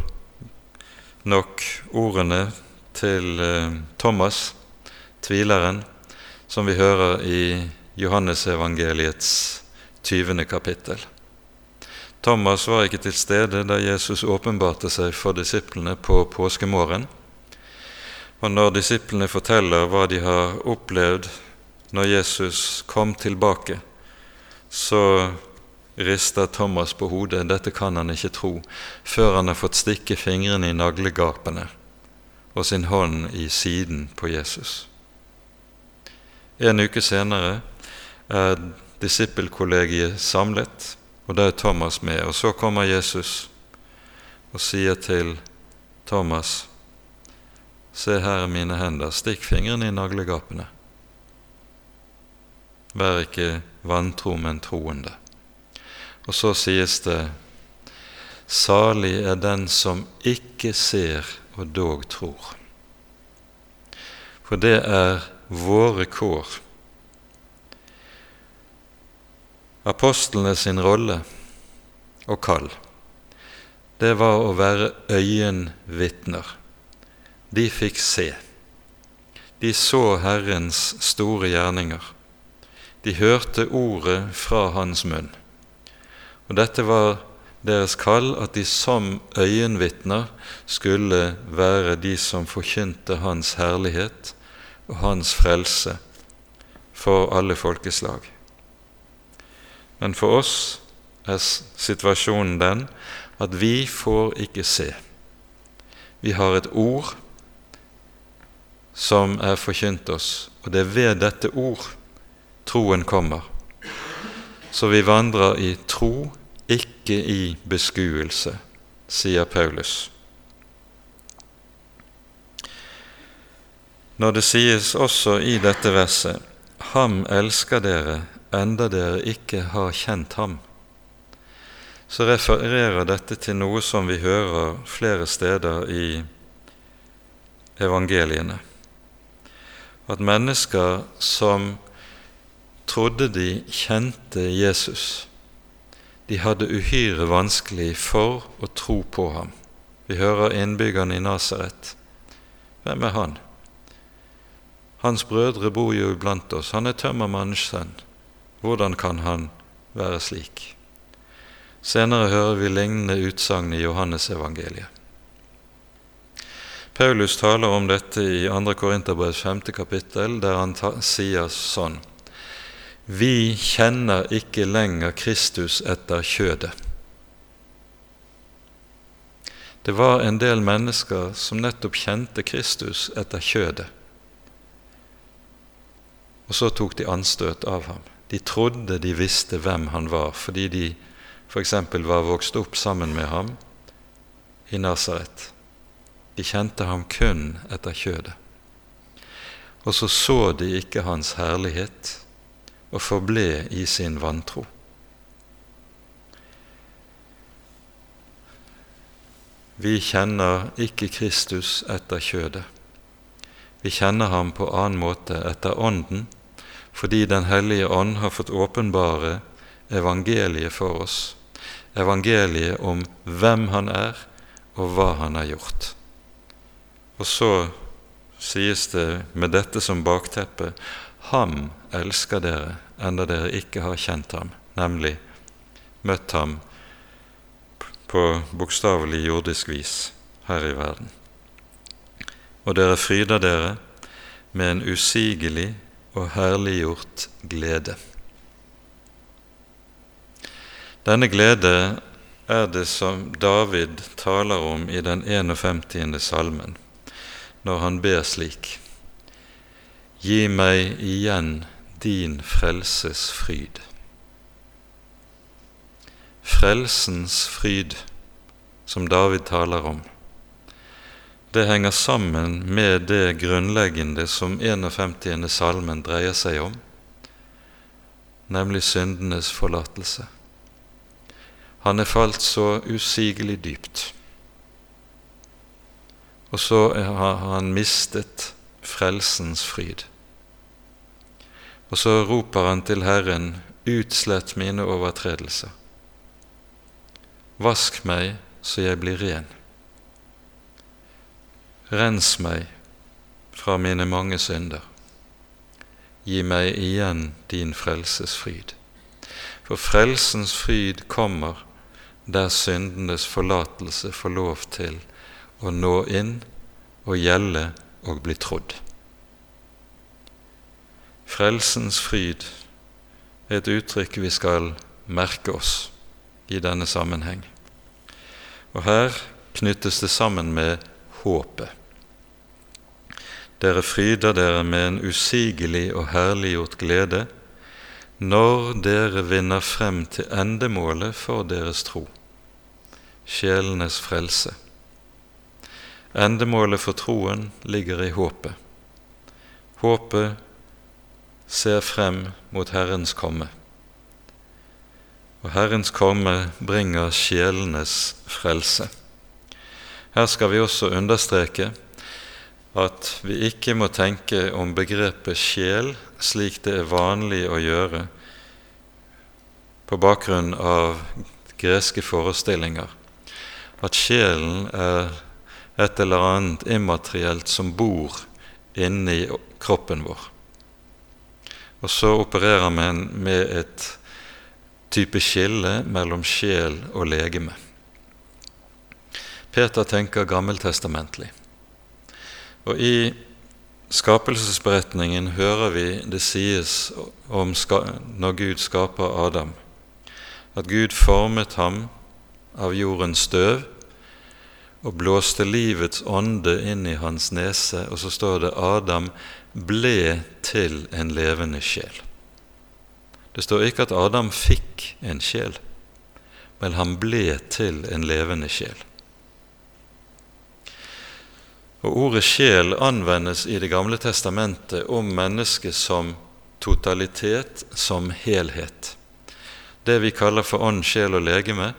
nok ordene til eh, Thomas, tvileren, som vi hører i Johannesevangeliets 20. kapittel. Thomas var ikke til stede da Jesus åpenbarte seg for disiplene på påskemorgen. Og når disiplene forteller hva de har opplevd når Jesus kom tilbake, så rister Thomas på hodet. Dette kan han ikke tro før han har fått stikke fingrene i naglegapene og sin hånd i siden på Jesus. En uke senere er disippelkollegiet samlet, og da er Thomas med. Og så kommer Jesus og sier til Thomas.: Se her er mine hender, stikk fingrene i naglegapene. Vær ikke vantro, men troende. Og så sies det Salig er den som ikke ser og dog tror. For det er våre kår. Apostlene sin rolle og kall, det var å være øyenvitner. De fikk se. De så Herrens store gjerninger. De hørte ordet fra Hans munn. Og dette var deres kall, at de som øyenvitner skulle være de som forkynte Hans herlighet og Hans frelse for alle folkeslag. Men for oss er situasjonen den at vi får ikke se. Vi har et ord som er forkynt oss, og det er ved dette ord troen kommer. Så vi vandrer i tro, ikke i beskuelse, sier Paulus. Når det sies også i dette verset 'Ham elsker dere enda dere ikke har kjent ham', så refererer dette til noe som vi hører flere steder i evangeliene. At mennesker som trodde de kjente Jesus, de hadde uhyre vanskelig for å tro på ham. Vi hører innbyggerne i Nasaret. Hvem er han? Hans brødre bor jo iblant oss. Han er tømmermannens sønn. Hvordan kan han være slik? Senere hører vi lignende utsagn i Johannesevangeliet. Paulus taler om dette i 2. Korinterbrevs 5. kapittel, der han sier sånn Vi kjenner ikke lenger Kristus etter kjødet. Det var en del mennesker som nettopp kjente Kristus etter kjødet. Og så tok de anstøt av ham. De trodde de visste hvem han var, fordi de f.eks. var vokst opp sammen med ham i Nasaret. De kjente ham kun etter kjødet. Og så så de ikke hans herlighet og forble i sin vantro. Vi kjenner ikke Kristus etter kjødet. Vi kjenner ham på annen måte etter Ånden, fordi Den hellige ånd har fått åpenbare evangeliet for oss, evangeliet om hvem han er, og hva han har gjort. Og så sies det med dette som bakteppe Ham elsker dere, enda dere ikke har kjent ham, nemlig møtt ham på bokstavelig jordisk vis her i verden. Og dere fryder dere med en usigelig og herliggjort glede. Denne glede er det som David taler om i den 51. salmen når han ber slik Gi meg igjen din frelses fryd. Frelsens fryd, som David taler om, det henger sammen med det grunnleggende som 51. salmen dreier seg om, nemlig syndenes forlatelse. Han er falt så usigelig dypt. Og så har han mistet frelsens fryd. Og så roper han til Herren, utslett mine overtredelser. Vask meg så jeg blir ren. Rens meg fra mine mange synder. Gi meg igjen din frelses fryd. For frelsens fryd kommer der syndenes forlatelse får lov til å nå inn og gjelde og bli trodd. Frelsens fryd er et uttrykk vi skal merke oss i denne sammenheng. Og her knyttes det sammen med håpet. Dere fryder dere med en usigelig og herliggjort glede når dere vinner frem til endemålet for deres tro, sjelenes frelse. Endemålet for troen ligger i håpet. Håpet ser frem mot Herrens komme. Og Herrens komme bringer sjelenes frelse. Her skal vi også understreke at vi ikke må tenke om begrepet sjel slik det er vanlig å gjøre på bakgrunn av greske forestillinger, at sjelen er et eller annet immaterielt som bor inni kroppen vår. Og så opererer man med et type skille mellom sjel og legeme. Peter tenker gammeltestamentlig. Og i skapelsesberetningen hører vi det sies om når Gud skaper Adam, at Gud formet ham av jordens støv og blåste livets ånde inn i hans nese, og så står det Adam ble til en levende sjel. Det står ikke at Adam fikk en sjel, men han ble til en levende sjel. Og Ordet sjel anvendes i Det gamle testamentet om mennesket som totalitet, som helhet. Det vi kaller for ånd, sjel og legeme,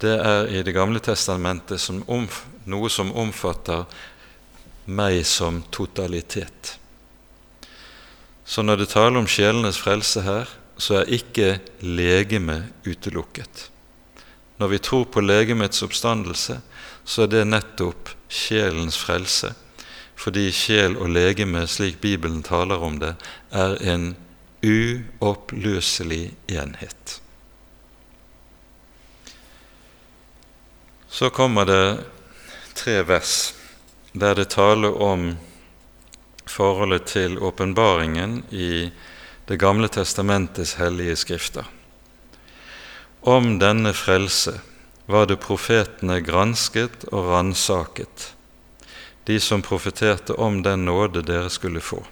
det er i Det gamle testamentet som noe som omfatter meg som totalitet. Så når det taler om sjelenes frelse her, så er ikke legeme utelukket. Når vi tror på legemets oppstandelse, så er det nettopp sjelens frelse, fordi sjel og legeme, slik Bibelen taler om det, er en uoppløselig enhet. Så kommer det tre vers der det taler om forholdet til åpenbaringen i Det gamle testamentets hellige skrifter. Om denne frelse var det profetene gransket og ransaket, de som profeterte om den nåde dere skulle få.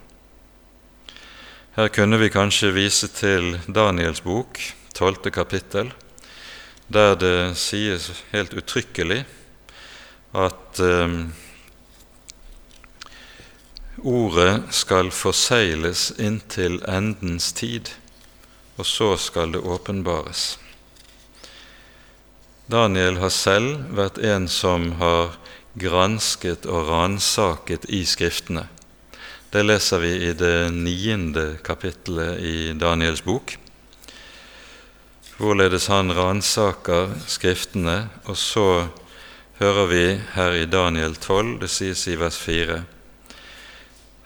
Her kunne vi kanskje vise til Daniels bok, tolvte kapittel, der det sies helt uttrykkelig at eh, ordet skal forsegles inntil endens tid, og så skal det åpenbares. Daniel har selv vært en som har gransket og ransaket i Skriftene det leser vi i det niende kapittelet i Daniels bok, hvorledes han ransaker Skriftene, og så hører vi her i Daniel 12, det sies i vers 4.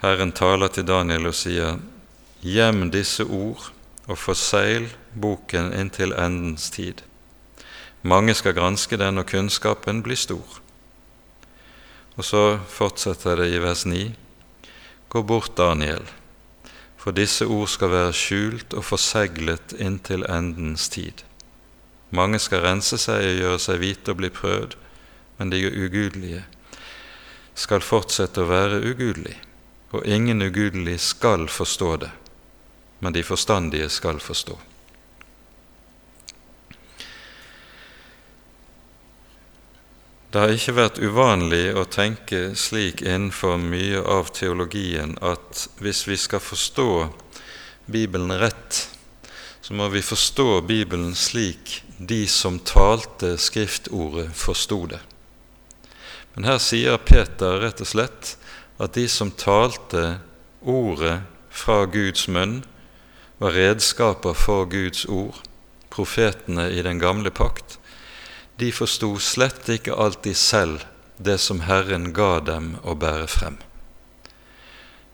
Herren taler til Daniel og sier:" Gjem disse ord og forseil boken inntil endens tid. Mange skal granske den, og kunnskapen blir stor. Og så fortsetter det i vers 9. Gå bort, Daniel, for disse ord skal være skjult og forseglet inntil endens tid. Mange skal rense seg og gjøre seg hvite og bli prøvd, men de ugudelige skal fortsette å være ugudelige, og ingen ugudelige skal forstå det, men de forstandige skal forstå. Det har ikke vært uvanlig å tenke slik innenfor mye av teologien at hvis vi skal forstå Bibelen rett, så må vi forstå Bibelen slik de som talte Skriftordet, forsto det. Men her sier Peter rett og slett at de som talte Ordet fra Guds munn, var redskaper for Guds ord, profetene i den gamle pakt, de forsto slett ikke alltid selv det som Herren ga dem å bære frem.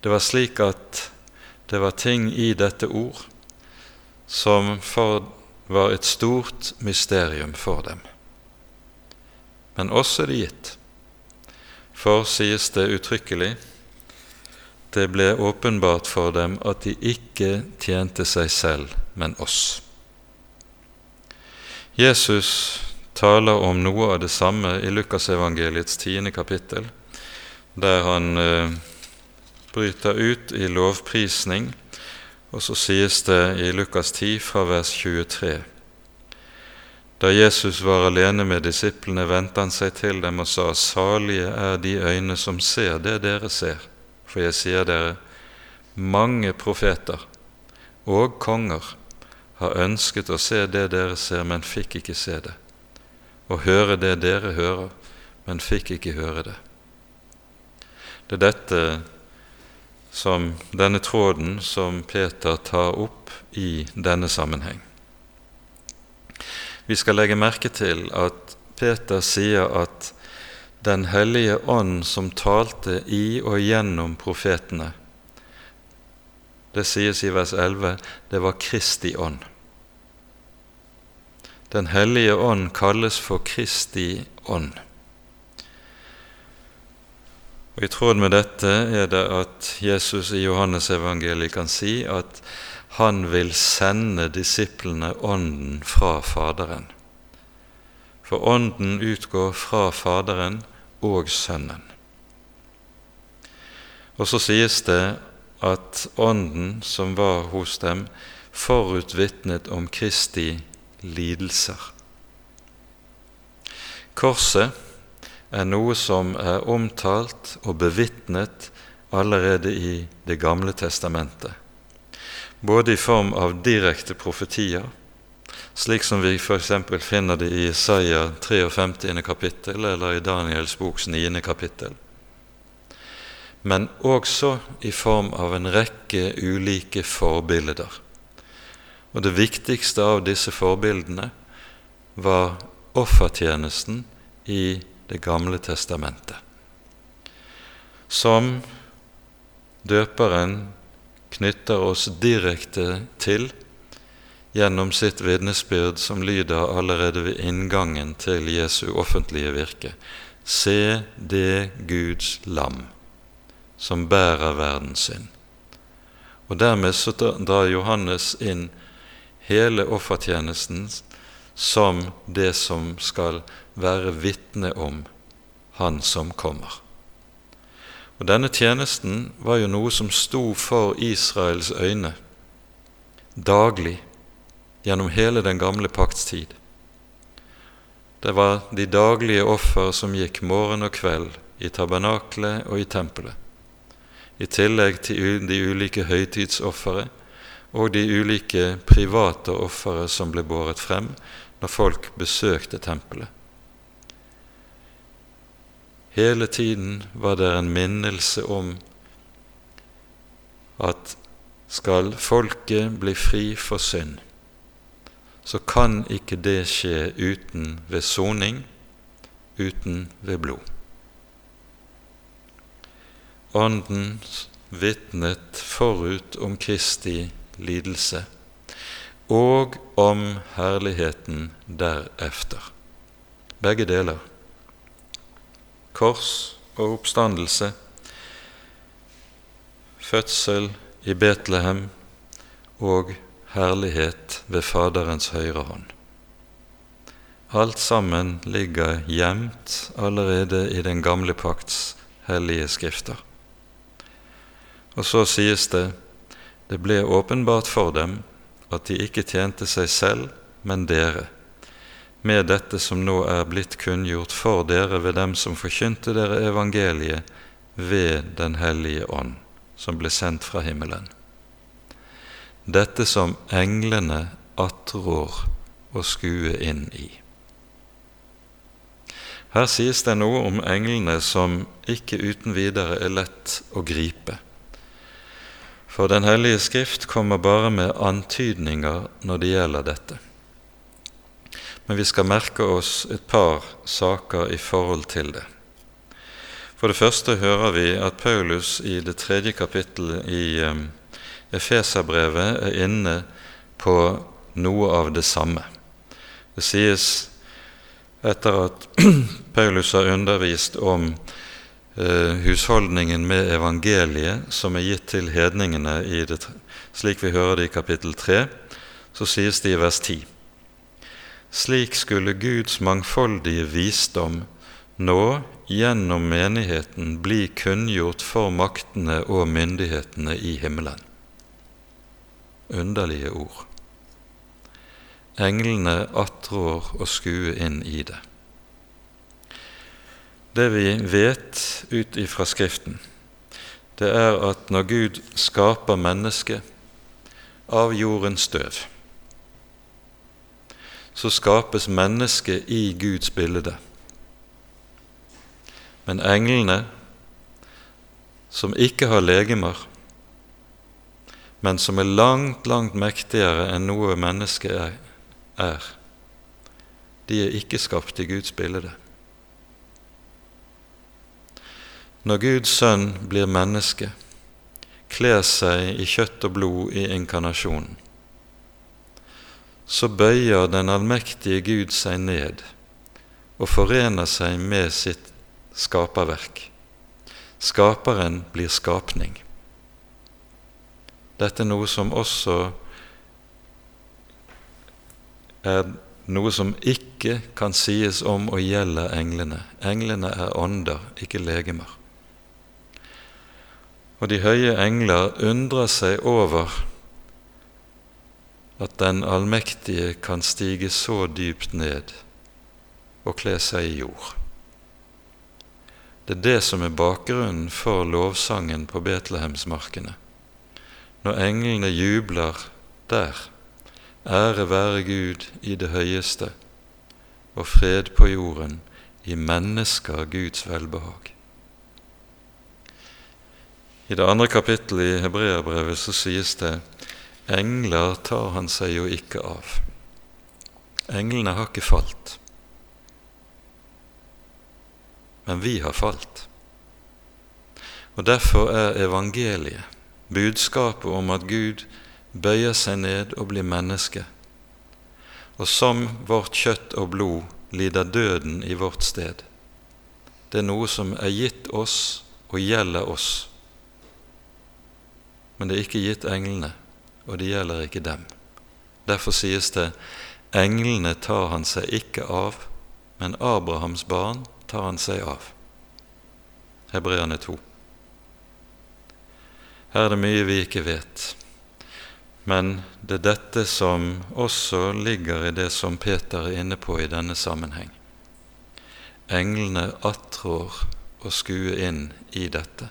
Det var slik at det var ting i dette ord som var et stort mysterium for dem. Men oss er det gitt. For, sies det uttrykkelig, det ble åpenbart for dem at de ikke tjente seg selv, men oss. Jesus taler om noe av det samme i Lukasevangeliets tiende kapittel, der han eh, bryter ut i lovprisning, og så sies det i Lukas 10 fra vers 23. Da Jesus var alene med disiplene, vendte han seg til dem og sa:" Salige er de øyne som ser det dere ser, for jeg sier dere, mange profeter og konger har ønsket å se det dere ser, men fikk ikke se det og høre det dere hører, men fikk ikke høre det. Det er dette som denne tråden som Peter tar opp i denne sammenheng. Vi skal legge merke til at Peter sier at Den hellige ånd som talte i og gjennom profetene, det sies i vers 11, det var Kristi ånd. Den hellige ånd kalles for Kristi ånd. Og I tråd med dette er det at Jesus i Johannesevangeliet kan si at han vil sende disiplene Ånden fra Faderen. For Ånden utgår fra Faderen og Sønnen. Og så sies det at Ånden som var hos dem, forutvitnet om Kristi lidelser. Korset er noe som er omtalt og bevitnet allerede i Det gamle testamentet, både i form av direkte profetier, slik som vi f.eks. finner det i Isaiah 53. kapittel eller i Daniels boks 9. kapittel, men også i form av en rekke ulike forbilder og det viktigste av disse forbildene var offertjenesten i Det gamle testamentet, som døperen knytter oss direkte til gjennom sitt vitnesbyrd som lyder allerede ved inngangen til Jesu offentlige virke. Se det Guds lam som bærer verdens synd. Og Dermed så drar Johannes inn hele offertjenesten som det som skal være vitne om Han som kommer. Og Denne tjenesten var jo noe som sto for Israels øyne daglig gjennom hele den gamle pakts tid. Det var de daglige offer som gikk morgen og kveld i tabernaklet og i tempelet, i tillegg til de ulike høytidsofre og de ulike private ofre som ble båret frem når folk besøkte tempelet. Hele tiden var det en minnelse om at skal folket bli fri for synd, så kan ikke det skje uten ved soning, uten ved blod. Ånden vitnet forut om Kristi lidelse og om herligheten derefter. Begge deler kors og oppstandelse, fødsel i Betlehem og herlighet ved Faderens høyre hånd. Alt sammen ligger gjemt allerede i den gamle pakts hellige skrifter. Og så sies det det ble åpenbart for dem at de ikke tjente seg selv, men dere med dette som nå er blitt kunngjort for dere ved dem som forkynte dere evangeliet ved Den hellige ånd, som ble sendt fra himmelen. Dette som englene attrår å skue inn i. Her sies det noe om englene som ikke uten videre er lett å gripe. For Den hellige Skrift kommer bare med antydninger når det gjelder dette men vi skal merke oss et par saker i forhold til det. For det første hører vi at Paulus i det tredje kapittelet i um, Efeserbrevet er inne på noe av det samme. Det sies etter at Paulus har undervist om husholdningen med evangeliet som er gitt til hedningene, det, slik vi hører det i kapittel 3, så sies det i vers 10. Slik skulle Guds mangfoldige visdom nå gjennom menigheten bli kunngjort for maktene og myndighetene i himmelen. Underlige ord. Englene attrår å skue inn i det. Det vi vet ut ifra Skriften, det er at når Gud skaper mennesket av jordens støv, så skapes mennesket i Guds bilde. Men englene, som ikke har legemer, men som er langt, langt mektigere enn noe menneske er, de er ikke skapt i Guds bilde. Når Guds sønn blir menneske, kler seg i kjøtt og blod i inkarnasjonen, så bøyer den allmektige Gud seg ned og forener seg med sitt skaperverk. Skaperen blir skapning. Dette er noe som også er noe som ikke kan sies om og gjelder englene. Englene er ånder, ikke legemer. Og de høye engler undrer seg over at den allmektige kan stige så dypt ned og kle seg i jord. Det er det som er bakgrunnen for lovsangen på Betlehemsmarkene. Når englene jubler der, ære være Gud i det høyeste, og fred på jorden, i mennesker Guds velbehag. I det andre kapittelet i Hebreabrevet så sies det Engler tar han seg jo ikke av. Englene har ikke falt. Men vi har falt. Og Derfor er evangeliet, budskapet om at Gud bøyer seg ned og blir menneske, og som vårt kjøtt og blod lider døden i vårt sted. Det er noe som er gitt oss og gjelder oss. Men det er ikke gitt englene, og det gjelder ikke dem. Derfor sies det englene tar han seg ikke av, men Abrahams barn tar han seg av. Hebreerne 2. Her er det mye vi ikke vet, men det er dette som også ligger i det som Peter er inne på i denne sammenheng. Englene attrår å skue inn i dette.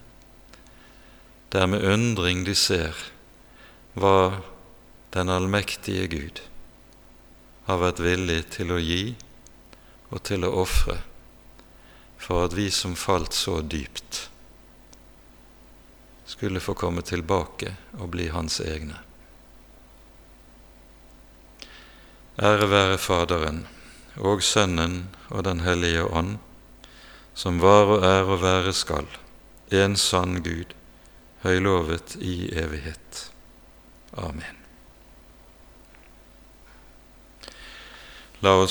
Det er med undring de ser hva den allmektige Gud har vært villig til å gi og til å ofre for at vi som falt så dypt, skulle få komme tilbake og bli Hans egne. Ære være Faderen og Sønnen og Den hellige ånd, som var og er og være skal, en sann Gud, høylovet i evighet. Amen. La oss